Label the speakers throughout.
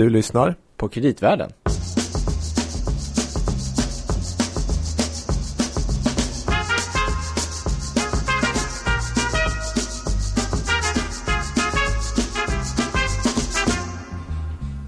Speaker 1: Du lyssnar
Speaker 2: på kreditvärlden.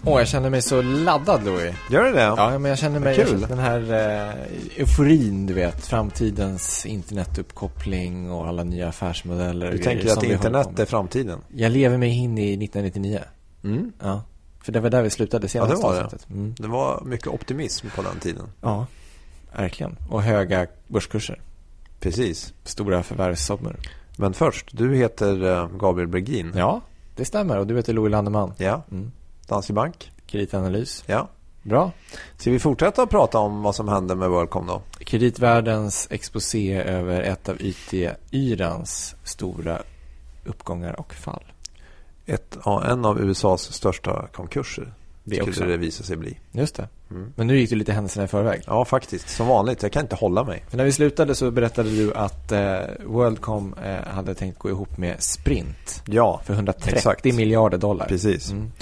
Speaker 2: Åh, jag känner mig så laddad Louis.
Speaker 1: Gör det det?
Speaker 2: Ja, men jag känner mig,
Speaker 1: Kul.
Speaker 2: den här eh, euforin, du vet, framtidens internetuppkoppling och alla nya affärsmodeller.
Speaker 1: Du tänker att internet är framtiden?
Speaker 2: Jag lever mig in i 1999.
Speaker 1: Mm.
Speaker 2: Ja, för det var där vi slutade
Speaker 1: Ja,
Speaker 2: senast
Speaker 1: det var det.
Speaker 2: Mm.
Speaker 1: Det var mycket optimism på den tiden.
Speaker 2: Ja, verkligen. Och höga börskurser.
Speaker 1: Precis.
Speaker 2: Stora förvärvssummor.
Speaker 1: Men först, du heter eh, Gabriel Bergin.
Speaker 2: Ja, det stämmer. Och du heter Louis Landeman.
Speaker 1: Ja.
Speaker 2: Mm.
Speaker 1: Danske Bank.
Speaker 2: Kreditanalys.
Speaker 1: Ja.
Speaker 2: Bra.
Speaker 1: Ska vi fortsätta att prata om vad som hände med WorldCom då?
Speaker 2: Kreditvärldens exposé över ett av IT-yrans stora uppgångar och fall.
Speaker 1: Ett, en av USAs största konkurser.
Speaker 2: Det
Speaker 1: skulle
Speaker 2: också.
Speaker 1: det visa sig bli.
Speaker 2: Just det.
Speaker 1: Mm.
Speaker 2: Men nu gick du lite händelserna i förväg.
Speaker 1: Ja, faktiskt. Som vanligt. Jag kan inte hålla mig.
Speaker 2: För när vi slutade så berättade du att eh, WorldCom eh, hade tänkt gå ihop med Sprint
Speaker 1: Ja,
Speaker 2: för 130
Speaker 1: Exakt.
Speaker 2: miljarder dollar.
Speaker 1: precis.
Speaker 2: Mm.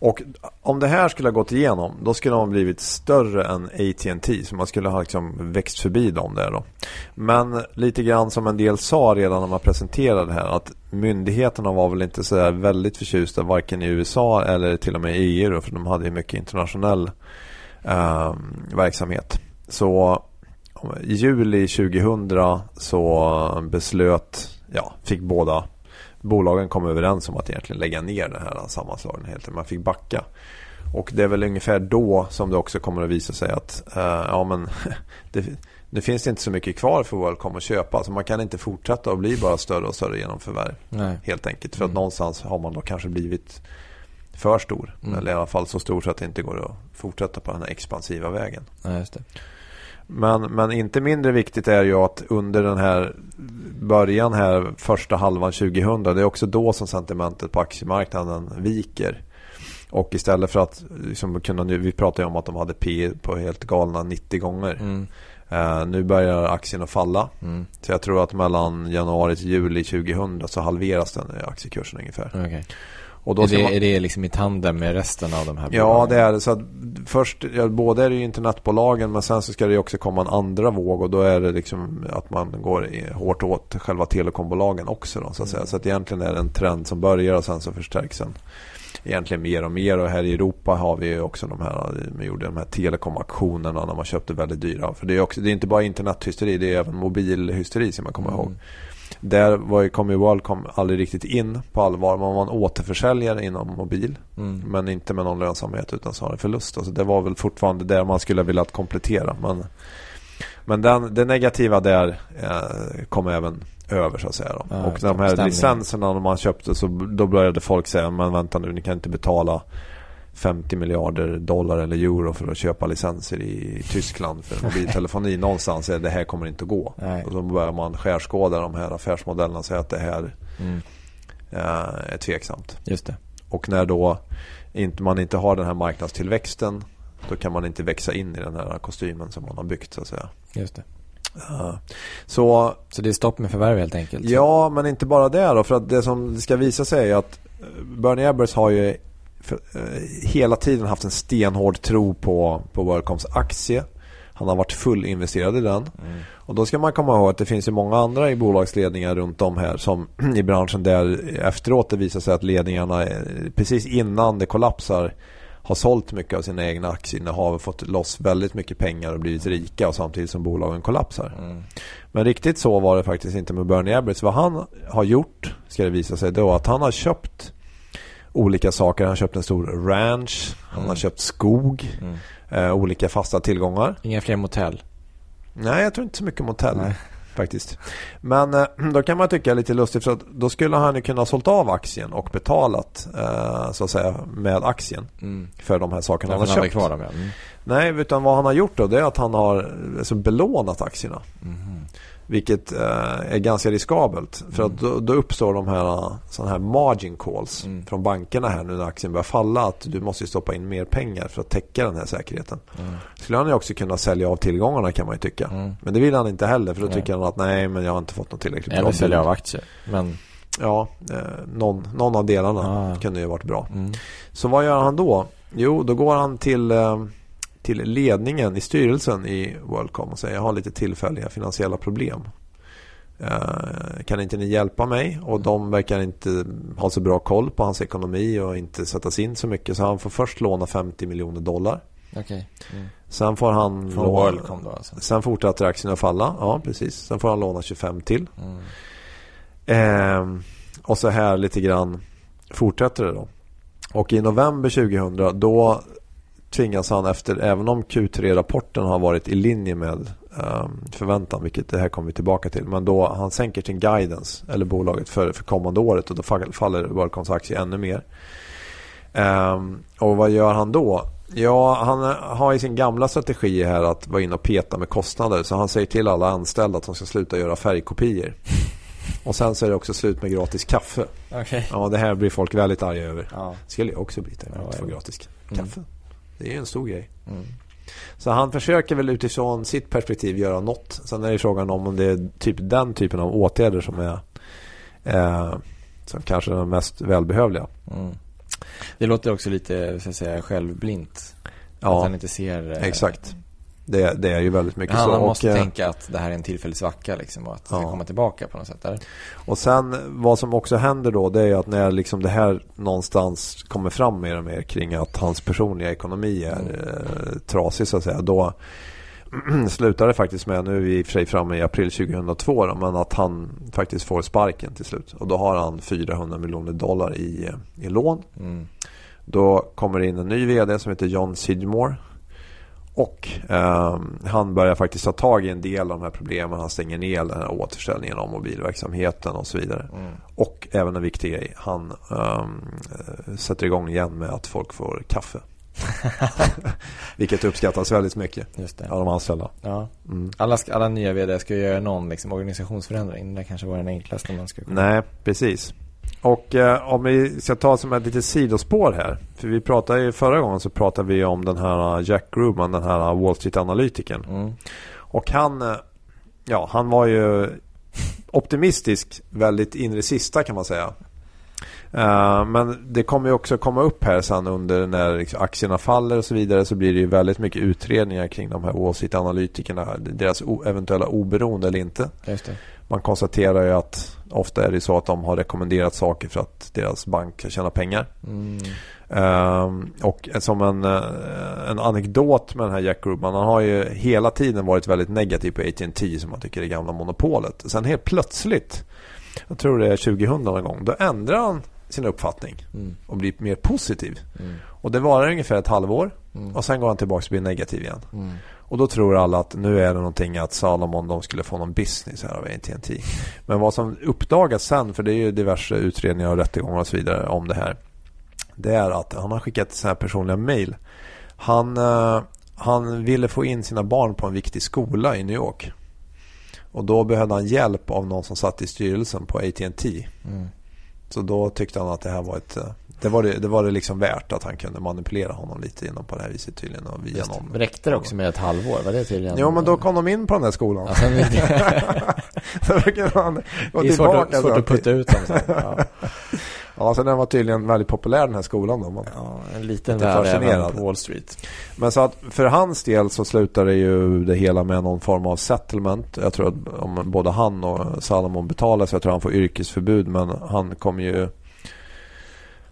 Speaker 1: Och om det här skulle ha gått igenom, då skulle de ha blivit större än AT&T så man skulle ha liksom växt förbi dem där då. Men lite grann som en del sa redan när man presenterade det här, att myndigheterna var väl inte så väldigt förtjusta varken i USA eller till och med i EU då, för de hade ju mycket internationell eh, verksamhet. Så i juli 2000 så beslöt, ja, fick båda bolagen kom överens om att egentligen lägga ner den här sammanslagningen helt. Man fick backa. Och det är väl ungefär då som det också kommer att visa sig att eh, ja, men det, det finns inte så mycket kvar för WorldCom att köpa. Så man kan inte fortsätta att bli bara större och större genom förvärv.
Speaker 2: Nej.
Speaker 1: Helt enkelt. För att
Speaker 2: Mm.
Speaker 1: någonstans har man då kanske blivit för stor.
Speaker 2: Mm.
Speaker 1: Eller i alla fall så stor så att det inte går att fortsätta på den här expansiva vägen.
Speaker 2: Ja, det.
Speaker 1: Men, men inte mindre viktigt är ju att under den här början här första halvan 2000 det är också då som sentimentet på aktiemarknaden viker. Och istället för att liksom kunna nu, vi pratade ju om att de hade P på helt galna 90 gånger.
Speaker 2: Mm.
Speaker 1: Eh, nu börjar aktien att falla.
Speaker 2: Mm.
Speaker 1: Så jag tror att mellan januari till juli 2000 så halveras den aktiekursen ungefär.
Speaker 2: Okej.
Speaker 1: Och då
Speaker 2: Är, det,
Speaker 1: man...
Speaker 2: är det liksom i tandem med resten av de här
Speaker 1: Ja, det är det. Så att först, ja, både är det ju internetbolagen men sen så ska det också komma en andra våg och då är det liksom att man går hårt åt själva telekombolagen också. Då, så, att säga. så att egentligen är det en trend som börjar och sen så förstärks den egentligen mer och mer. Och här i Europa har vi ju också de här, man gjorde de här telekomaktionerna när man köpte väldigt dyra. För det är, också, det är inte bara internethysteri, det är även mobilhysteri som man kommer
Speaker 2: Mm.
Speaker 1: ihåg. Där var ju, kom ju WorldCom aldrig riktigt in på allvar. Man var en återförsäljare inom mobil.
Speaker 2: Mm.
Speaker 1: Men inte med någon lönsamhet utan snarare förlust. Alltså det var väl fortfarande där man skulle velat komplettera. Men, men den, det negativa där eh, kom även över så att säga.
Speaker 2: Ja,
Speaker 1: och de här
Speaker 2: stämningen.
Speaker 1: licenserna när man köpte så då började folk säga men vänta nu ni kan inte betala 50 miljarder dollar eller euro för att köpa licenser i Tyskland för mobiltelefoni. Någonstans är det här kommer inte att gå.
Speaker 2: Nej.
Speaker 1: Och så börjar man skärskåda de här affärsmodellerna och säga att det här
Speaker 2: Mm.
Speaker 1: eh, är tveksamt.
Speaker 2: Just det.
Speaker 1: Och när då inte, man inte har den här marknadstillväxten då kan man inte växa in i den här kostymen som man har byggt så att säga.
Speaker 2: Just det.
Speaker 1: Så
Speaker 2: Så det är stopp med förvärv helt enkelt?
Speaker 1: ja, men inte bara det då. För att det som ska visa sig är att Bernie Ebbers har ju för, eh, hela tiden haft en stenhård tro på, på WorldComs aktie. Han har varit fullinvesterad i den.
Speaker 2: Mm.
Speaker 1: Och då ska man komma ihåg att det finns ju många andra i bolagsledningar runt om här som i branschen där efteråt det visar sig att ledningarna eh, precis innan det kollapsar har sålt mycket av sina egna aktieinnehav och fått loss väldigt mycket pengar och blivit rika och samtidigt som bolagen kollapsar.
Speaker 2: Mm.
Speaker 1: Men riktigt så var det faktiskt inte med Bernie Ebbers. Vad han har gjort ska det visa sig då att han har köpt olika saker. Han har köpt en stor ranch, han har
Speaker 2: Mm.
Speaker 1: köpt skog,
Speaker 2: Mm.
Speaker 1: eh, olika fasta tillgångar.
Speaker 2: Inga fler motell?
Speaker 1: Nej, jag tror inte så mycket om hotell
Speaker 2: Nej.
Speaker 1: faktiskt. Men eh, då kan man tycka lite lustigt för att då skulle han ju kunna ha sålt av aktien och betalat eh, så att säga med aktien
Speaker 2: Mm.
Speaker 1: för de här sakerna han har köpt.
Speaker 2: kvar dem, ja. Mm.
Speaker 1: Nej, utan vad han har gjort då det är att han har alltså, belånat aktierna.
Speaker 2: Mhm.
Speaker 1: Vilket eh, är ganska riskabelt. För att då, då uppstår de här, såna här margin calls
Speaker 2: Mm.
Speaker 1: från bankerna här nu när aktien börjar falla. Att du måste stoppa in mer pengar för att täcka den här säkerheten.
Speaker 2: Mm.
Speaker 1: Skulle han ju också kunna sälja av tillgångarna kan man ju tycka.
Speaker 2: Mm.
Speaker 1: Men det vill han inte heller för då
Speaker 2: Nej.
Speaker 1: tycker han att nej men jag har inte fått något tillräckligt bra
Speaker 2: Eller sälja av aktier. Men,
Speaker 1: Ja, eh, någon, någon av delarna
Speaker 2: Ah.
Speaker 1: kunde ju varit bra.
Speaker 2: mm.
Speaker 1: Så vad gör han då? Jo, då går han till, eh, till ledningen i styrelsen i WorldCom och säger jag har lite tillfälliga finansiella problem. Eh, kan inte ni hjälpa mig? Och de verkar inte ha så bra koll på hans ekonomi och inte sätta sig in så mycket. Så han får först låna 50 miljoner dollar.
Speaker 2: Okej. Mm.
Speaker 1: Sen får han
Speaker 2: Från
Speaker 1: låna,
Speaker 2: Worldcom då alltså?
Speaker 1: Sen fortsätter aktierna falla. Ja, precis. Sen får han låna 25 till.
Speaker 2: Mm.
Speaker 1: Ehm, och så här lite grann fortsätter det då. Och i november 2000 då tvingas han efter, även om Q3-rapporten har varit i linje med um, förväntan, vilket det här kommer vi tillbaka till. Men då han sänker sin guidance, eller bolaget för, för kommande året och då faller Worldcoms aktie ännu mer. Um, och vad gör han då? Ja, han har i sin gamla strategi här att vara inne och peta med kostnader. Så han säger till alla anställda att de ska sluta göra färgkopior. Och sen så är det också slut med gratis kaffe.
Speaker 2: Okej.
Speaker 1: Ja, det här blir folk väldigt arga över.
Speaker 2: Ja.
Speaker 1: Skulle jag också bli det. Att få
Speaker 2: ja.
Speaker 1: gratis
Speaker 2: Mm.
Speaker 1: Det är en stor grej.
Speaker 2: Mm.
Speaker 1: Så han försöker väl utifrån sitt perspektiv göra något. Sen är det frågan om det är typ den typen av åtgärder som är eh, som kanske är de mest välbehövliga.
Speaker 2: Mm. Det låter också lite så att säga, självblint. Att
Speaker 1: Ja,
Speaker 2: han inte ser... eh,
Speaker 1: exakt. Det, det är ju väldigt mycket
Speaker 2: Han,
Speaker 1: så.
Speaker 2: han måste
Speaker 1: och, eh,
Speaker 2: tänka att det här är en tillfällig svacka liksom, och att det ska
Speaker 1: Ja.
Speaker 2: komma tillbaka på något sätt. Där.
Speaker 1: Och sen vad som också händer då det är att när liksom det här någonstans kommer fram mer och mer kring att hans personliga ekonomi är
Speaker 2: Mm.
Speaker 1: eh, trasig så att säga. Då slutar det faktiskt med, nu är vi i och för sig framme i april 2002 då, men att han faktiskt får sparken till slut. Och då har han 400 miljoner dollar i, eh, i lån.
Speaker 2: Mm.
Speaker 1: Då kommer det in en ny vd som heter John Sidmore. Och eh, han börjar faktiskt ta tag i en del av de här problemen. Han stänger ner den här återställningen av mobilverksamheten och så vidare.
Speaker 2: Mm.
Speaker 1: Och även en viktig grej. Han eh, sätter igång igen med att folk får kaffe. Vilket uppskattas väldigt mycket
Speaker 2: Just det.
Speaker 1: av de anställda.
Speaker 2: Ja.
Speaker 1: Mm.
Speaker 2: Alla, ska, alla nya vd ska göra någon liksom, organisationsförändring. Det kanske var den enklaste man ska kunna.
Speaker 1: Nej, precis. Och eh, om vi ska ta som ett litet sidospår här. För vi pratade ju förra gången så pratade vi om den här Jack Grubman, den här Wall Street-analytikern.
Speaker 2: Mm.
Speaker 1: Och han, eh, ja, han var ju optimistisk väldigt in i det sista kan man säga. Eh, men det kommer ju också komma upp här sen under när liksom aktierna faller och så vidare så blir det ju väldigt mycket utredningar kring de här Wall Street-analytikerna. Deras eventuella oberoende eller inte.
Speaker 2: Just det.
Speaker 1: Man konstaterar ju att ofta är det så att de har rekommenderat saker för att deras bank ska tjäna pengar.
Speaker 2: Mm.
Speaker 1: Ehm, och som en, eh, en anekdot med den här Jack Rubman. Han har ju hela tiden varit väldigt negativ på AT&T som han tycker är det gamla monopolet. Sen helt plötsligt, jag tror det är 2000 någon gång, då ändrar han sin uppfattning
Speaker 2: Mm.
Speaker 1: och blir mer positiv.
Speaker 2: Mm.
Speaker 1: Och det varar ungefär ett halvår
Speaker 2: Mm.
Speaker 1: och sen går han tillbaka och blir negativ igen. Och då tror alla att nu är det någonting att Salomon de skulle få någon business här av AT&T. Men vad som uppdagas sen, för det är ju diverse utredningar och rättegångar och så vidare om det här. Det är att han har skickat så här personliga mail. Han, eh, han ville få in sina barn på en viktig skola i New York. Och då behövde han hjälp av någon som satt i styrelsen på AT&T.
Speaker 2: Mm.
Speaker 1: Så då tyckte han att det här var ett... Det var det, det var det liksom värt att han kunde manipulera honom lite genom på det här viset tydligen. Och via
Speaker 2: Just
Speaker 1: någon.
Speaker 2: det. Räckte det också med ett halvår? Var det tydligen?
Speaker 1: Jo men då kom de in på den här skolan.
Speaker 2: Ja, sen,
Speaker 1: Så då kunde han gå
Speaker 2: det är svårt, att, svårt att putta ut dem sen. Ja.
Speaker 1: Ja, så den var tydligen väldigt populär den här skolan då.
Speaker 2: Ja, en liten
Speaker 1: Lite
Speaker 2: värld även på Wall Street.
Speaker 1: Men så att för hans del så slutade ju det hela med någon form av settlement. Jag tror att om både han och Salomon betalar så jag tror han får yrkesförbud. Men han kommer ju...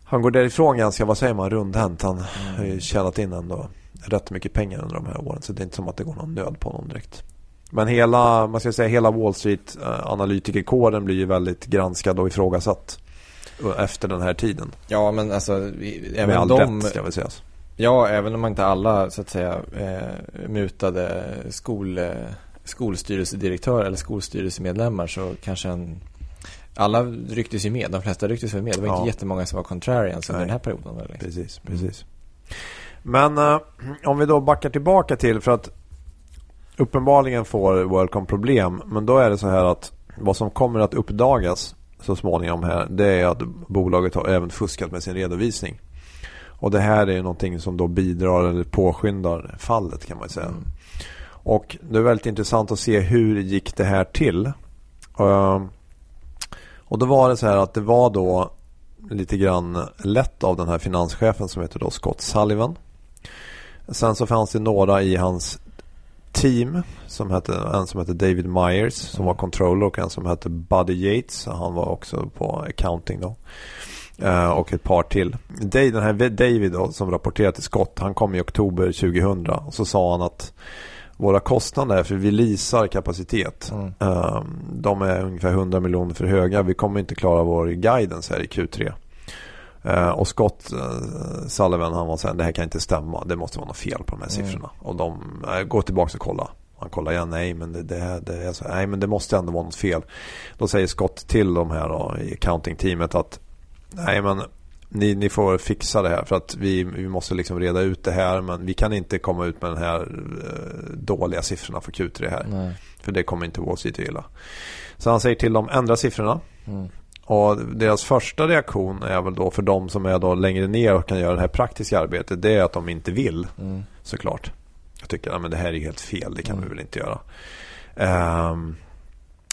Speaker 1: Han går därifrån ganska, vad säger man, rundhänt. Han har ju tjänat in ändå rätt mycket pengar under de här åren. Så det är inte som att det går någon nöd på honom direkt. Men hela, man ska säga hela Wall Street eh, analytikerkåren blir ju väldigt granskad och ifrågasatt efter den här tiden.
Speaker 2: Ja, men alltså vi,
Speaker 1: Med
Speaker 2: även
Speaker 1: all
Speaker 2: de,
Speaker 1: rätt ska väl sägas.
Speaker 2: ja, även om inte alla så att säga eh, mutade skol, eh, skolstyrelsedirektör eller skolstyrelsemedlemmar så kanske en alla rycktes ju med, de flesta rycktes med. Det var
Speaker 1: Ja.
Speaker 2: inte jättemånga som var contrarians under den här perioden. Eller?
Speaker 1: Precis, precis. Men eh, om vi då backar tillbaka till för att uppenbarligen får Worldcom problem. Men då är det så här att vad som kommer att uppdagas så småningom här det är att bolaget har även fuskat med sin redovisning. Och det här är ju någonting som då bidrar eller påskyndar fallet kan man säga.
Speaker 2: Mm.
Speaker 1: Och det är väldigt intressant att se hur gick det här till. Ehm, och då var det så här att det var då lite grann lett av den här finanschefen som heter då Scott Sullivan. Sen så fanns det några i hans team. Som hette, en som hette David Myers som var controller och en som hette Buddy Yates. Han var också på accounting då. Eh, och ett par till. Den här David då, som rapporterade till Scott, han kom i oktober 2000 och så sa han att våra kostnader, för vi leasar kapacitet, mm. uh, de är ungefär 100 miljoner för höga. Vi kommer inte klara vår guidance här i Q3. Uh, och Scott uh, Sullivan han var så här, det här kan inte stämma. Det måste vara något fel på de här mm. siffrorna. Och de uh, går tillbaka och kollar. Han kollar igen, nej men det, det, det, är så, nej men det måste ändå vara något fel. Då säger Scott till de här då, i accounting-teamet att nej men ni, ni får fixa det här för att vi, vi måste liksom reda ut det här men vi kan inte komma ut med den här eh, dåliga siffrorna för Q3 här. Nej. För det kommer inte Wall Street att gilla. Så han säger till dem, ändra siffrorna. Mm. Och deras första reaktion är väl då för de som är då längre ner och kan göra det här praktiska arbetet. Det är att de inte vill mm. såklart. Jag tycker att det här är helt fel, det kan mm. vi väl inte göra. Um,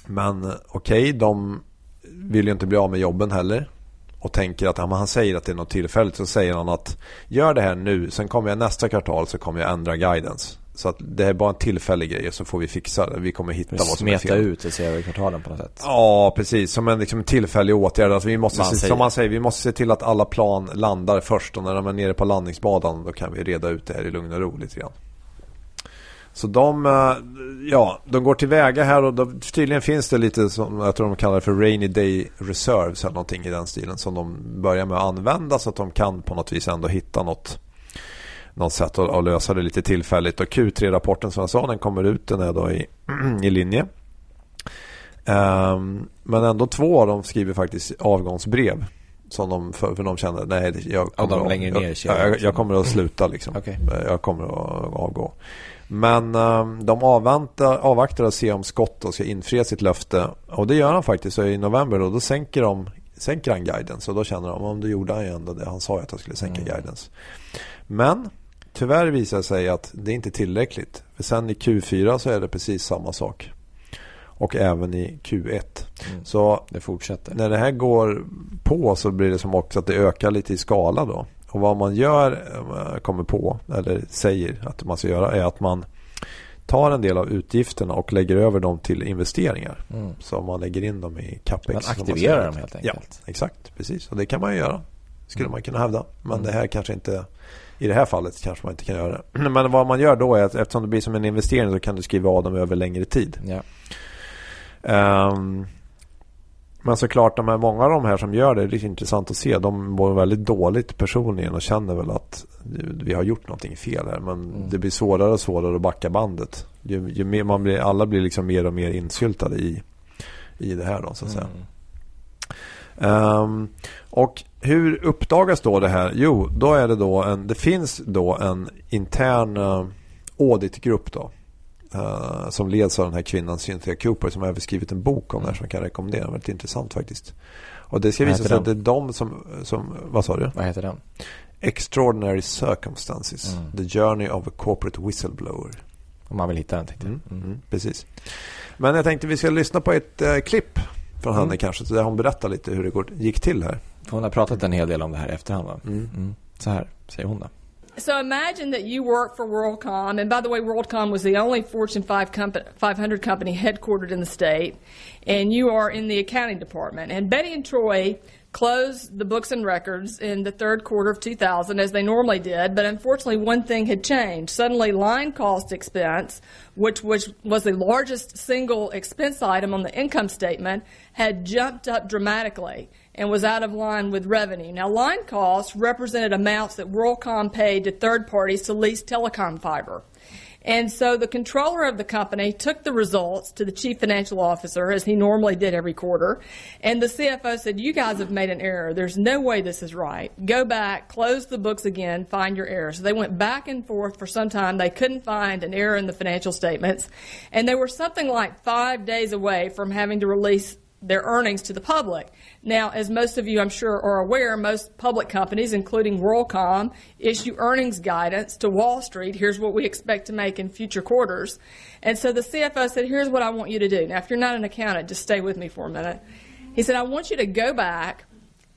Speaker 1: men okej, okay, de vill ju inte bli av med jobben heller och tänker att ja, han säger att det är något tillfälligt så säger han att gör det här nu, sen kommer jag nästa kvartal så kommer jag ändra guidance. Så att det är bara en tillfällig grej så får vi fixa det. Vi kommer hitta vad som är fel.
Speaker 2: Smeta ut det ser över kvartalen på något sätt.
Speaker 1: Ja, precis. Som en liksom, tillfällig åtgärd. Alltså, vi måste, man se, som man säger, vi måste se till att alla plan landar först. Och när de är nere på landningsbanan då kan vi reda ut det här i lugn och ro lite grann. Så de, eh, ja, de går tillväga här och de, tydligen finns det lite som jag tror de kallar det för Rainy Day Reserves eller någonting i den stilen som de börjar med att använda så att de kan på något vis ändå hitta något något sätt att, att lösa det lite tillfälligt. Och Q3-rapporten som jag sa, den kommer ut, den är då i, i linje. Um, men ändå två av dem skriver faktiskt avgångsbrev. Som de, för, för de känner, nej, jag kommer,
Speaker 2: de längre ner
Speaker 1: jag, jag, jag, kommer att sluta liksom. Okay. Jag kommer att avgå. Men um, de avvaktar, avvaktar och ser om Scott ska infria sitt löfte. Och det gör han faktiskt i november. Då, då sänker, de, sänker han guidance. Och då känner de, om det gjorde han ju ändå det. Han sa ju att han skulle sänka mm. guidance. Men tyvärr visar det sig att det inte är tillräckligt. För sen i Q4 så är det precis samma sak. Och även i Q1.
Speaker 2: Mm. Så det fortsätter.
Speaker 1: när det här går på så blir det som också att det ökar lite i skala då. Och vad man gör, eh, kommer på, eller säger att man ska göra är att man tar en del av utgifterna och lägger över dem till investeringar. Mm. Så man lägger in dem i capex.
Speaker 2: Man aktiverar dem helt enkelt.
Speaker 1: Ja, exakt. Precis. Och det kan man ju göra. Skulle mm. man kunna hävda. Men mm. det här kanske inte i det här fallet kanske man inte kan göra det. Men vad man gör då är att eftersom det blir som en investering så kan du skriva av dem över längre tid. Ja. Um, men såklart, de här, många av de här som gör det, det är intressant att se. De mår väldigt dåligt personligen och känner väl att vi har gjort någonting fel här. Men mm. det blir svårare och svårare att backa bandet. Ju, ju mer man blir, alla blir liksom mer och mer insyltade i, i det här då, så att säga. Um, och hur uppdagas då det här? Jo, då är det då en, det finns då en intern uh, auditgrupp då. Uh, som leds av den här kvinnan Cynthia Cooper som har även skrivit en bok om mm. det här som jag kan rekommendera. Väldigt intressant faktiskt. Och det ska visa sig att det är de som, som, vad sa du?
Speaker 2: Vad heter den?
Speaker 1: Extraordinary Circumstances. Mm. The Journey of a Corporate Whistleblower.
Speaker 2: Om man vill hitta den tänkte
Speaker 1: jag. Mm. mm. Mm. Precis. Men jag tänkte vi ska lyssna på ett uh, klipp från henne kanske. Så där hon berättar lite hur det går, gick till här.
Speaker 2: Hon har pratat en hel del om det här i efterhand va? Så här säger hon då.
Speaker 3: So imagine that you work for WorldCom, and by the way, WorldCom was the only Fortune 5 company, 500 company headquartered in the state, and you are in the accounting department. And Betty and Troy closed the books and records in the third quarter of 2000 as they normally did, but unfortunately one thing had changed. Suddenly line cost expense, which was, was the largest single expense item on the income statement, had jumped up dramatically and was out of line with revenue. Now, line costs represented amounts that WorldCom paid to third parties to lease telecom fiber. And so the controller of the company took the results to the chief financial officer, as he normally did every quarter. And the CFO said, You guys have made an error. There's no way this is right. Go back, close the books again, find your error. So they went back and forth for some time. They couldn't find an error in the financial statements. And they were something like five days away from having to release their earnings to the public. Now, as most of you, I'm sure, are aware, most public companies, including WorldCom, issue earnings guidance to Wall Street. Here's what we expect to make in future quarters. And so the CFO said, Here's what I want you to do. Now, if you're not an accountant, just stay with me for a minute. He said, I want you to go back,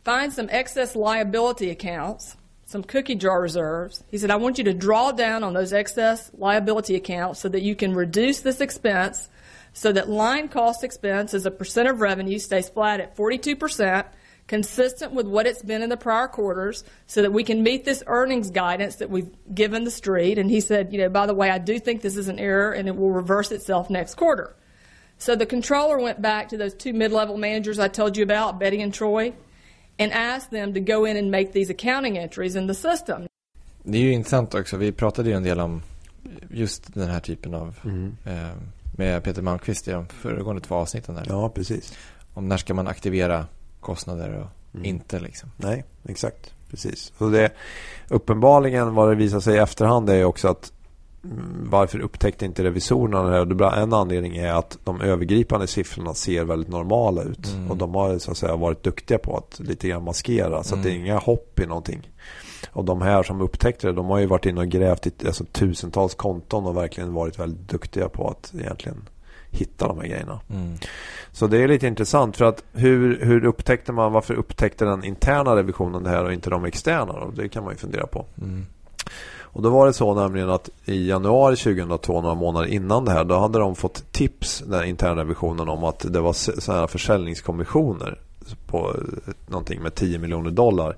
Speaker 3: find some excess liability accounts, some cookie jar reserves. He said, I want you to draw down on those excess liability accounts so that you can reduce this expense so that line cost expense as a percent of revenue stays flat at 42%, consistent with what it's been in the prior quarters, so that we can meet this earnings guidance that we've given the street. And he said, you know, by the way, I do think this is an error and it will reverse itself next quarter. So the controller went back to those two mid-level managers I told you about, Betty and Troy, and asked them to go in and make these accounting entries in the system.
Speaker 2: Det är ju intressant också. Vi pratade ju en del om just den här typen av
Speaker 1: Mm.
Speaker 2: eh, med Peter Malmqvist i de föregående två avsnitten där.
Speaker 1: Ja, precis.
Speaker 2: Om när ska man aktivera kostnader och
Speaker 1: Mm.
Speaker 2: inte liksom.
Speaker 1: Nej, exakt. Precis. Så det, uppenbarligen vad det visar sig i efterhand är också att mm, varför upptäckte inte revisorerna det här? Och En anledning är att de övergripande siffrorna ser väldigt normala ut.
Speaker 2: Mm.
Speaker 1: Och de har så att säga varit duktiga på att lite grann maskera. Så att det är
Speaker 2: Mm.
Speaker 1: inga hopp i någonting. Och de här som upptäckte det, de har ju varit inne och grävt i alltså, tusentals konton och verkligen varit väldigt duktiga på att egentligen hitta de här grejerna.
Speaker 2: Mm.
Speaker 1: Så det är lite intressant för att hur, hur upptäckte man, varför upptäckte den interna revisionen det här och inte de externa då? Det kan man ju fundera på.
Speaker 2: Mm.
Speaker 1: Och då var det så nämligen att i januari 2002, några månader innan det här, då hade de fått tips, den interna revisionen, om att det var så här försäljningskommissioner på eh, någonting med 10 miljoner dollar.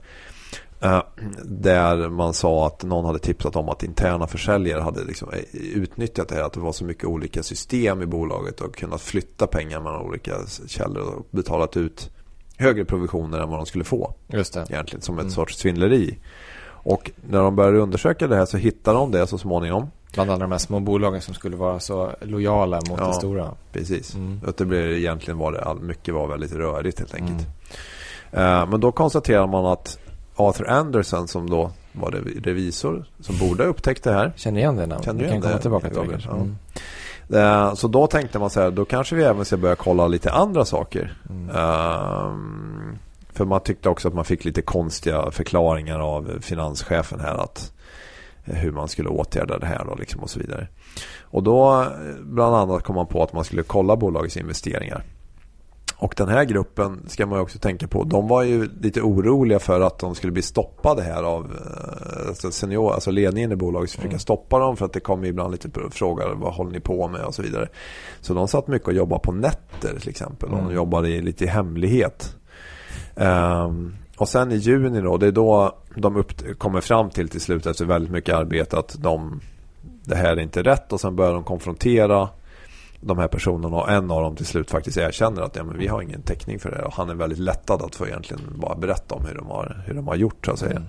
Speaker 1: Eh, där man sa att någon hade tipsat om att interna försäljare hade liksom eh, utnyttjat det här. Att det var så mycket olika system i bolaget och kunnat flytta pengar mellan olika källor och betalat ut högre provisioner än vad de skulle få.
Speaker 2: Just det.
Speaker 1: Egentligen som ett
Speaker 2: Mm.
Speaker 1: sorts svindleri. Och när de började undersöka det här så hittade de det så småningom.
Speaker 2: Bland alla de här små bolagen som skulle vara så lojala mot
Speaker 1: Ja.
Speaker 2: det stora.
Speaker 1: Precis.
Speaker 2: Mm.
Speaker 1: Att det blev egentligen var det mycket var väldigt rörigt helt enkelt.
Speaker 2: Mm.
Speaker 1: Eh, men då konstaterar man att Arthur Anderson som då var rev- revisor som borde ha upptäckt det här.
Speaker 2: Känner igen det namnet?
Speaker 1: Känner du
Speaker 2: kan
Speaker 1: igen
Speaker 2: komma
Speaker 1: det,
Speaker 2: tillbaka till det. Mm.
Speaker 1: Eh, så då tänkte man så här, då kanske vi även ska börja kolla lite andra saker.
Speaker 2: Mm.
Speaker 1: Ehm, för man tyckte också att man fick lite konstiga förklaringar av finanschefen här att eh, hur man skulle åtgärda det här då liksom och så vidare. Och då eh, bland annat kom man på att man skulle kolla bolagets investeringar. Och den här gruppen ska man ju också tänka på. De var ju lite oroliga för att de skulle bli stoppade här av eh, alltså senior, alltså ledningen i bolaget. Försöka
Speaker 2: Mm.
Speaker 1: stoppa dem för att det kommer ibland lite frågor. Vad håller ni på med och så vidare. Så de satt mycket och jobbade på nätter till exempel. De
Speaker 2: Mm.
Speaker 1: jobbade i, lite i hemlighet. Ehm, och sen i juni då, det är då de upp, kommer fram till till slut efter väldigt mycket arbete att de, det här är inte rätt och sen börjar de konfrontera de här personerna och en av dem till slut faktiskt erkänner att ja, men vi har ingen täckning för det och han är väldigt lättad att få egentligen bara berätta om hur de har, hur de har gjort så att säga.
Speaker 2: Mm.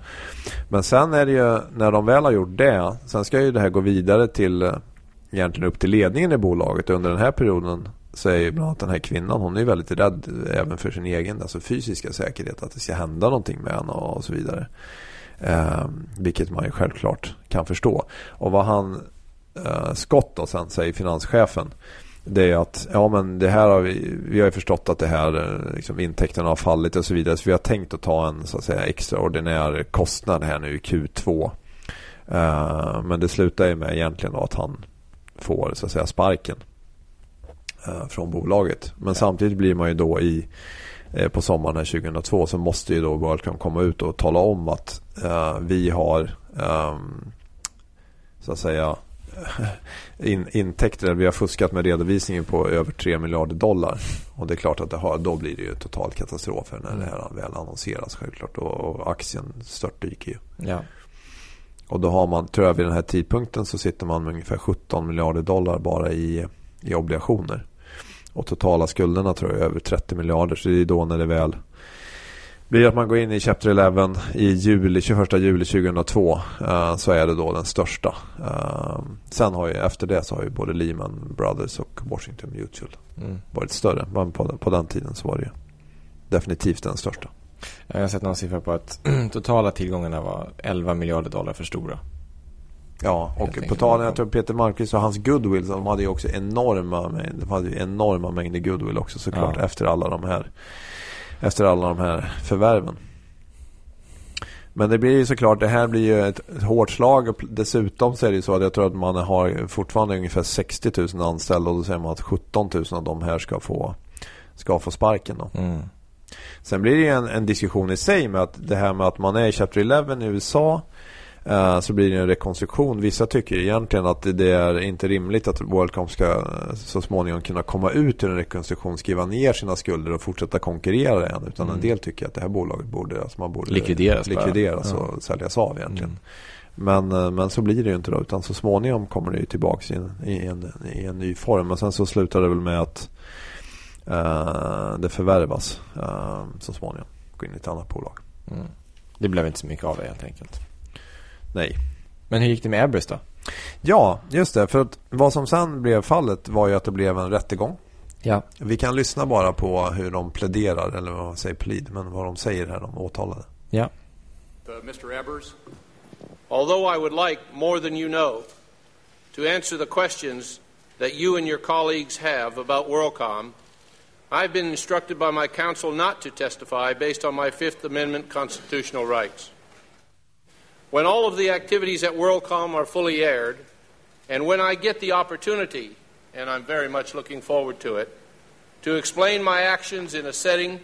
Speaker 1: Men sen är det ju när de väl har gjort det sen ska ju det här gå vidare till egentligen upp till ledningen i bolaget under den här perioden så är ju bland annat den här kvinnan hon är ju väldigt rädd även för sin egen alltså fysiska säkerhet att det ska hända någonting med henne och så vidare. Eh, vilket man ju självklart kan förstå. Och vad han eh, Scott då sen säger finanschefen det är att ja men det här har vi, vi har ju förstått att det här eh, liksom, intäkterna har fallit och så vidare så vi har tänkt att ta en så att säga extraordinär kostnad här nu i Q2. Eh, men det slutar ju med egentligen då att han får så att säga sparken eh, från bolaget. Men samtidigt blir man ju då i eh, på sommaren här 2002 så måste ju då WorldCom komma ut och tala om att eh, vi har ehm, så att säga in, intäkter, eller vi har fuskat med redovisningen på över 3 miljarder dollar. Och det är klart att det har, då blir det ju total katastrof när det här väl annonseras självklart. Och, och aktien störtdyker ju.
Speaker 2: Ja.
Speaker 1: Och då har man, tror jag vid den här tidpunkten så sitter man med ungefär 17 miljarder dollar bara i, i obligationer. Och totala skulderna tror jag är över 30 miljarder. Så det är då när det väl blir att man går in i Chapter 11 i juli, 21 juli 2002 eh, så är det då den största. Eh, sen har ju efter det så har ju både Lehman Brothers och Washington Mutual
Speaker 2: Mm.
Speaker 1: varit större. Men på, på den tiden så var det ju definitivt den största.
Speaker 2: Jag har sett någon siffra på att totala tillgångarna var 11 miljarder dollar för stora.
Speaker 1: Ja, och
Speaker 2: enkelt.
Speaker 1: på tal jag tror Peter Malmqvist och hans goodwill, de hade ju också enorma, de hade ju enorma mängder goodwill också såklart
Speaker 2: Ja.
Speaker 1: efter alla de här efter alla de här förvärven. Men det blir ju såklart, det här blir ju ett, ett hårt slag och dessutom så är det ju så att jag tror att man har fortfarande ungefär 60 000 anställda och då säger man att 17 000 av de här ska få, ska få sparken då.
Speaker 2: Mm.
Speaker 1: Sen blir det en, en diskussion i sig med att det här med att man är i Chapter 11 i USA så blir det en rekonstruktion. Vissa tycker egentligen att det är inte rimligt att WorldCom ska eh, så småningom kunna komma ut ur en rekonstruktion, skriva ner sina skulder och fortsätta konkurrera igen. Utan mm. en del tycker att det här bolaget borde, alltså man borde
Speaker 2: likvideras,
Speaker 1: likvideras och ja. säljas av egentligen. Mm. Men, eh, men så blir det ju inte då. Utan så småningom kommer det ju tillbaka i en, i en, i en ny form. Men sen så slutar det väl med att uh, det förvärvas uh, så småningom. Gå in i ett annat bolag. Mm.
Speaker 2: Det blev inte så mycket av det helt enkelt.
Speaker 1: Nej.
Speaker 2: Men hur gick det med Ebbers då?
Speaker 1: Ja, just det. För att vad som sen blev fallet var ju att det blev en rättegång.
Speaker 2: Ja.
Speaker 1: Vi kan lyssna bara på hur de pläderar, eller vad man säger plead, men vad de säger här, de åtalade.
Speaker 2: Ja.
Speaker 4: Uh, Mr. Ebbers, although I would like more than you know to answer the questions that you and your colleagues have about WorldCom, I've been instructed by my counsel not to testify based on my Fifth Amendment constitutional rights. When all of the activities at WorldCom are fully aired, and when I get the opportunity, and I'm very much looking forward to it, to explain my actions in a setting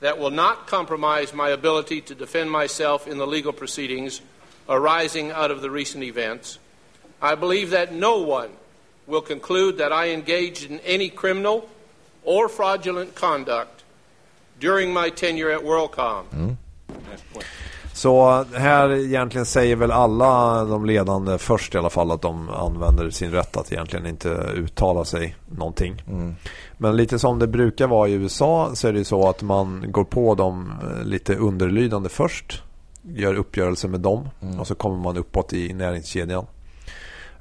Speaker 4: that will not compromise my ability to defend myself in the legal proceedings arising out of the recent events, I believe that no one will conclude that I engaged in any criminal or fraudulent conduct during my tenure at WorldCom. Mm.
Speaker 1: Så här egentligen säger väl alla de ledande först i alla fall att de använder sin rätt att egentligen inte uttala sig någonting. Mm. Men lite som det brukar vara i USA så är det så att man går på dem eh, lite underlydande först. Gör uppgörelse med dem mm. och så kommer man uppåt i näringskedjan.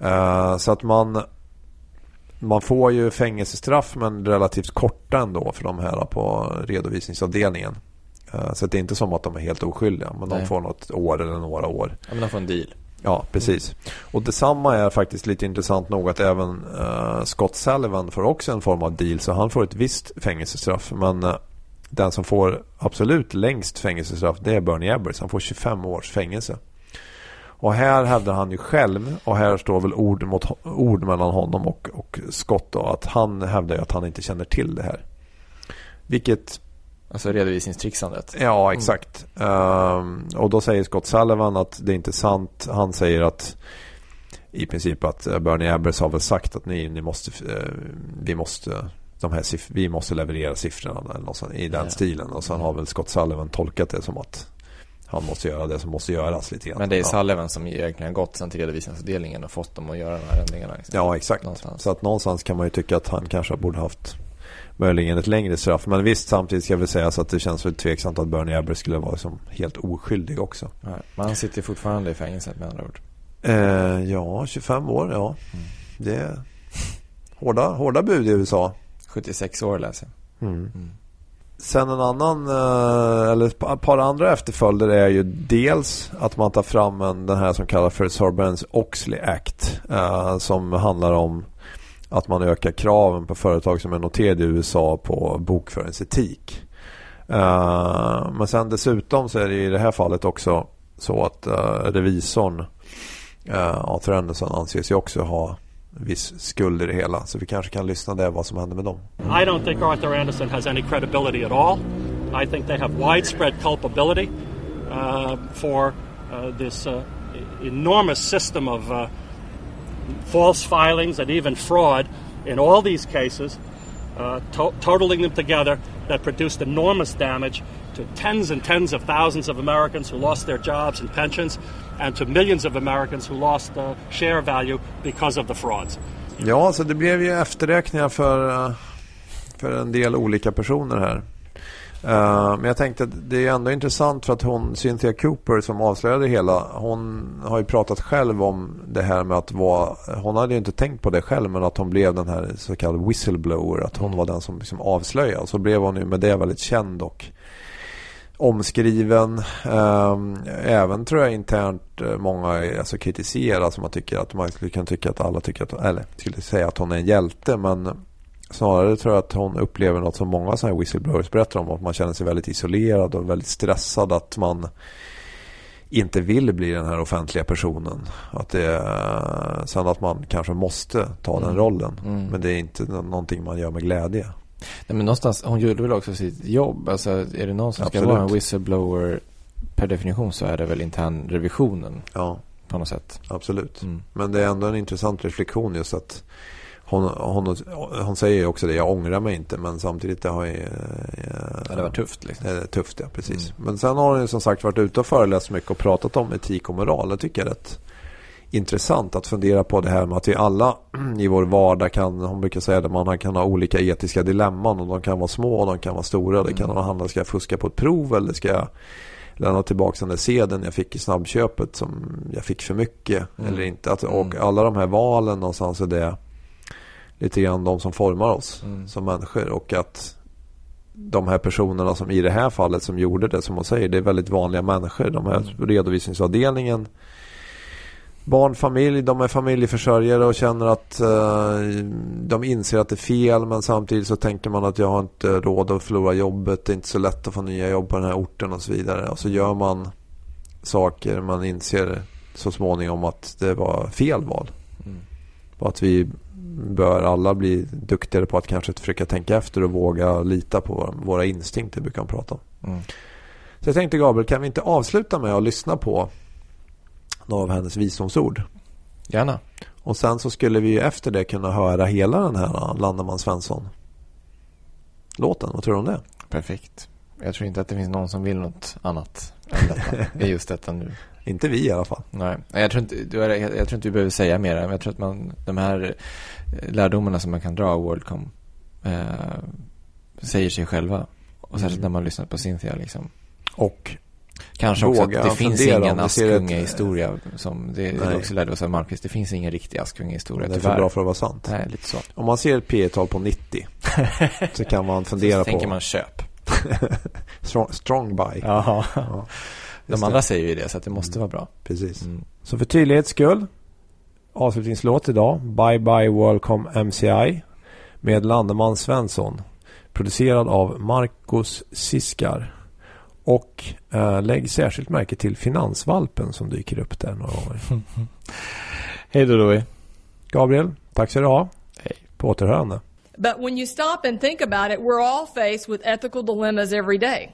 Speaker 1: Uh, så att man man får ju fängelsestraff men relativt korta ändå för de här på redovisningsavdelningen. Eh, så det är inte som att de är helt oskyldiga. Men Nej. de får något år eller några år.
Speaker 2: Ja, men de får en deal.
Speaker 1: Ja, precis. Och detsamma är faktiskt lite intressant nog att även uh, Scott Sullivan får också en form av deal. Så han får ett visst fängelsestraff. Men uh, den som får absolut längst fängelsestraff det är Bernie Ebbers. Han får 25 års fängelse. Och här hävdar han ju själv, och här står väl ord mot ord mellan honom och, och Scott då, att han hävdar ju att han inte känner till det här. Vilket
Speaker 2: Alltså redovisningstrixandet.
Speaker 1: Ja, exakt. Mm. Um, och då säger Scott Sullivan att det är inte sant. Han säger att i princip att Bernie Ebbers har väl sagt att ni, ni måste, uh, vi måste de här vi måste leverera siffrorna eller något sånt, i den ja. stilen. Och sen har väl Scott Sullivan tolkat det som att han måste göra det som måste göras lite grann.
Speaker 2: Men det är Sullivan som egentligen gått sen till redovisningsavdelningen och fått dem att göra de här ändringarna.
Speaker 1: Liksom. Ja, exakt. Någonstans. Så att någonstans kan man ju tycka att han kanske borde haft möjligen ett längre straff. Men visst, samtidigt ska jag väl säga så att det känns väl tveksamt att Bernie Ebbers skulle vara liksom helt oskyldig också.
Speaker 2: Nej, men han sitter fortfarande i fängelset med andra ord.
Speaker 1: Eh, ja, 25 år, ja. Mm. Det är hårda, hårda bud i USA.
Speaker 2: 76 år läser jag. Mm. Mm.
Speaker 1: Sen en annan, eh, eller ett par andra efterföljder är ju dels att man tar fram en, den här som kallas för Sarbanes-Oxley Act. Eh, som handlar om att man ökar kraven på företag som är noterade i USA på bokföringsetik. Uh, men sen dessutom så är det i det här fallet också så att uh, revisorn eh, uh, Arthur Anderson anses ju också ha viss skuld i det hela. Så vi kanske kan lyssna där vad som händer med dem.
Speaker 5: I don't think Arthur Anderson has any credibility at all. I think they have widespread culpability uh, for uh, this uh, enormous system of uh, false filings and even fraud in all these cases, uh, to- totaling them together, that produced enormous damage to tens and tens of thousands of Americans who lost their jobs and pensions, and to millions of Americans who lost uh, share value because of the frauds.
Speaker 1: Ja, så det blev ju efterräkningar för, uh, för en del olika personer här. Eh, men jag tänkte att det är ändå intressant för att hon, Cynthia Cooper som avslöjade det hela, hon har ju pratat själv om det här med att vara, hon hade ju inte tänkt på det själv men att hon blev den här så kallade whistleblower, att hon var den som liksom avslöjade. Så blev hon ju med det väldigt känd och omskriven. Ehm, även tror jag internt eh, många alltså, kritiserar som man tycker att man skulle kunna tycka att alla tycker att, eller skulle säga att hon är en hjälte men Snarare tror jag att hon upplever något som många sådana här whistleblowers berättar om. Att man känner sig väldigt isolerad och väldigt stressad. Att man inte vill bli den här offentliga personen. Att det är, sen att man kanske måste ta mm. den rollen. Mm. Men det är inte någonting man gör med glädje.
Speaker 2: Nej, men någonstans, hon gjorde väl också sitt jobb. Alltså, är det någon som
Speaker 1: Absolut.
Speaker 2: ska vara en whistleblower per definition så är det väl internrevisionen
Speaker 1: Ja,
Speaker 2: på något sätt.
Speaker 1: absolut.
Speaker 2: Mm.
Speaker 1: Men det är ändå en intressant reflektion just att hon, hon, hon säger ju också det, jag ångrar mig inte men samtidigt det har ju...
Speaker 2: Ja, det var tufft liksom.
Speaker 1: Det är tufft, ja precis.
Speaker 2: Mm.
Speaker 1: Men sen har hon ju som sagt varit ute och föreläst mycket och pratat om etik och moral. Det tycker jag är rätt intressant att fundera på det här med att vi alla i vår vardag kan, hon brukar säga att man kan ha olika etiska dilemman och de kan vara små och de kan vara stora. Det kan
Speaker 2: Mm.
Speaker 1: handla, ska jag fuska på ett prov eller ska jag lämna tillbaka den där sedeln jag fick i snabbköpet som jag fick för mycket
Speaker 2: Mm.
Speaker 1: eller inte. Att, och
Speaker 2: Mm.
Speaker 1: alla de här valen någonstans är det lite grann de som formar oss
Speaker 2: Mm.
Speaker 1: som människor och att de här personerna som i det här fallet som gjorde det som man säger, det är väldigt vanliga människor. De här
Speaker 2: Mm.
Speaker 1: redovisningsavdelningen barnfamilj, de är familjeförsörjare och känner att eh, de inser att det är fel men samtidigt så tänker man att jag har inte råd att förlora jobbet, det är inte så lätt att få nya jobb på den här orten och så vidare. Och så gör man saker man inser så småningom att det var fel val.
Speaker 2: Mm.
Speaker 1: Och att vi bör alla bli duktigare på att kanske försöka tänka efter och våga lita på våra instinkter brukar man prata om.
Speaker 2: Mm.
Speaker 1: Så jag tänkte Gabriel, kan vi inte avsluta med att lyssna på några av hennes visdomsord?
Speaker 2: Gärna.
Speaker 1: Och sen så skulle vi ju efter det kunna höra hela den här Landeman Svensson låten. Vad tror du om det?
Speaker 2: Perfekt. Jag tror inte att det finns någon som vill något annat än detta. Just detta nu.
Speaker 1: Inte vi i alla fall.
Speaker 2: Nej, jag tror inte, jag, jag tror inte vi behöver säga mer. Men jag tror att man, de här eh, lärdomarna som man kan dra av Worldcom eh, säger sig själva. Och särskilt
Speaker 1: Mm.
Speaker 2: när man lyssnar på Cynthia liksom.
Speaker 1: Och
Speaker 2: Kanske också att det finns ingen Askungehistoria. Som det,
Speaker 1: Nej.
Speaker 2: också lärde oss av Marcus. Det finns ingen riktig Askungehistoria
Speaker 1: det är för bra för att vara sant.
Speaker 2: Nej, lite så.
Speaker 1: Om man ser ett P tal på 90 så kan man fundera
Speaker 2: så
Speaker 1: på
Speaker 2: tänker man köp.
Speaker 1: strong, strong buy.
Speaker 2: Jaha.
Speaker 1: Ja,
Speaker 2: De
Speaker 1: just
Speaker 2: andra
Speaker 1: det.
Speaker 2: säger ju det, så att det måste vara bra.
Speaker 1: Precis.
Speaker 2: Mm.
Speaker 1: Så för tydlighets skull avslutningslåt idag Bye Bye Welcome MCI med Landeman Svensson producerad av Marcus Siskar och eh, lägg särskilt märke till Finansvalpen som dyker upp där några gånger.
Speaker 2: Hej då, Louie.
Speaker 1: Gabriel, tack ska du ha.
Speaker 2: Hej.
Speaker 1: På återhörande.
Speaker 3: But when you stop and think about it, we're all faced with ethical dilemmas every day.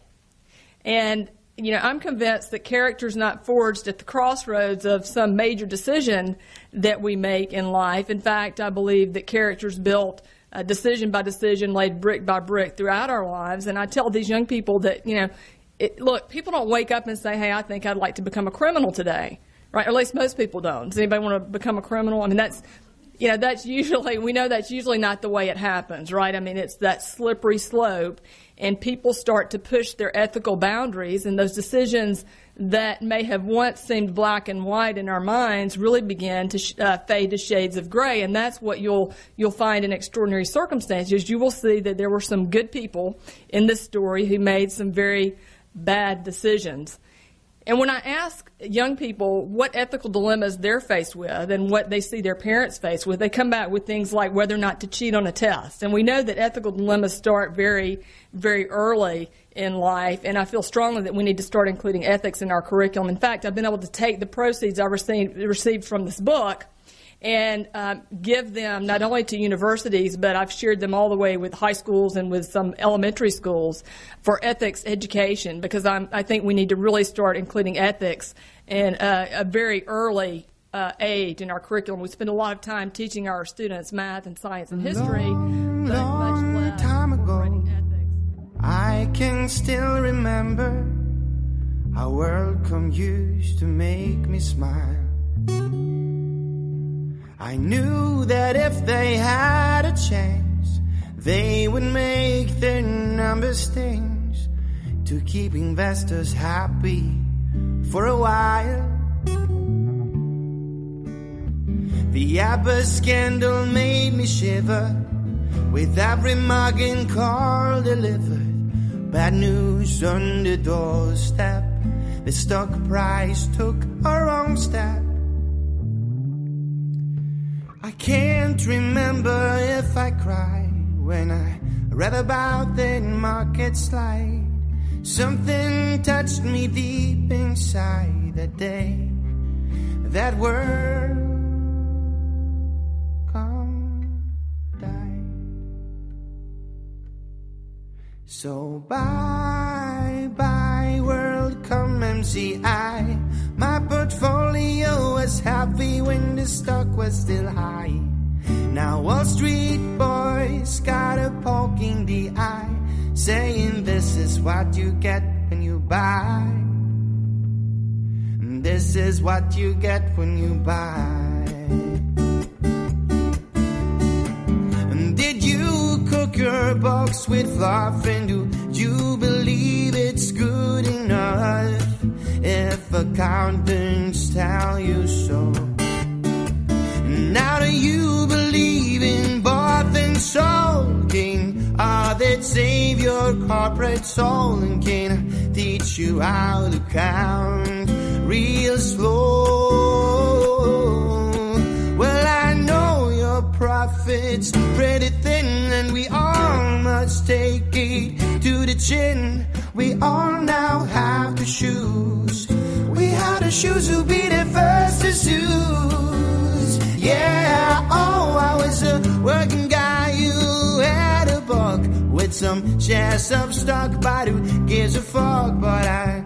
Speaker 3: And, you know, I'm convinced that character's not forged at the crossroads of some major decision that we make in life. In fact, I believe that character's built uh, decision by decision, laid brick by brick throughout our lives. And I tell these young people that, you know, it, look, people don't wake up and say, hey, I think I'd like to become a criminal today. Right? Or at least most people don't. Does anybody want to become a criminal? I mean, that's, you know, that's usually, we know that's usually not the way it happens, right? I mean, it's that slippery slope, and people start to push their ethical boundaries, and those decisions that may have once seemed black and white in our minds really begin to sh- uh, fade to shades of gray, and that's what you'll you'll find in extraordinary circumstances. You will see that there were some good people in this story who made some very bad decisions. And when I ask young people what ethical dilemmas they're faced with and what they see their parents faced with, they come back with things like whether or not to cheat on a test. And we know that ethical dilemmas start very, very early in life, and I feel strongly that we need to start including ethics in our curriculum. In fact, I've been able to take the proceeds I received, received from this book and uh, give them not only to universities, but I've shared them all the way with high schools and with some elementary schools for ethics education because I'm, I think we need to really start including ethics in uh, a very early uh, age in our curriculum. We spend a lot of time teaching our students math and science and history,
Speaker 6: Long,
Speaker 3: but
Speaker 6: long
Speaker 3: much less
Speaker 6: time ago.
Speaker 3: ethics.
Speaker 6: I can still remember how WorldCom used to make me smile. I knew that if they had a chance, they would make their numbers stings to keep investors happy for a while. The Abba scandal made me shiver with every mug and call delivered. Bad news on the doorstep. The stock price took a wrong step. I can't remember if I cried when I read about the market slide. Something touched me deep inside that day. That word come died. So bye bye WorldCom MCI. Was heavy when the stock was still high. Now Wall Street boys got a poke in the eye, saying this is what you get when you buy. This is what you get when you buy. Did you cook your box with fluff? And do you believe If accountants tell you so. Now do you believe in bought and sold king? Are that save your corporate soul and can teach you how to count real slow? Well, I know your profits pretty thin, and we all must take it to the chin. We all now have the shoes. We have the shoes who'll be the first to choose. Yeah, oh, I was a working guy who had a buck with some shares of stock, but who gives a fuck? But I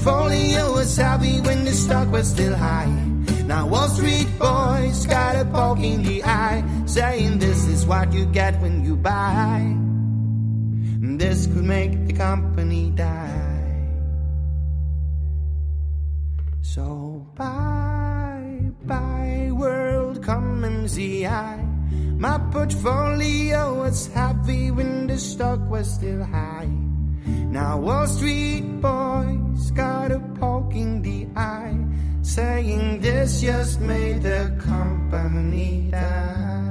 Speaker 6: portfolio was happy when the stock was still high. Now Wall Street boys got a poke in the eye, saying this is what you get when you buy. This could make the company die. So bye bye world come MCI. My portfolio was happy when the stock was still high. Now Wall Street boys got a poke in the eye, saying this just made the company die.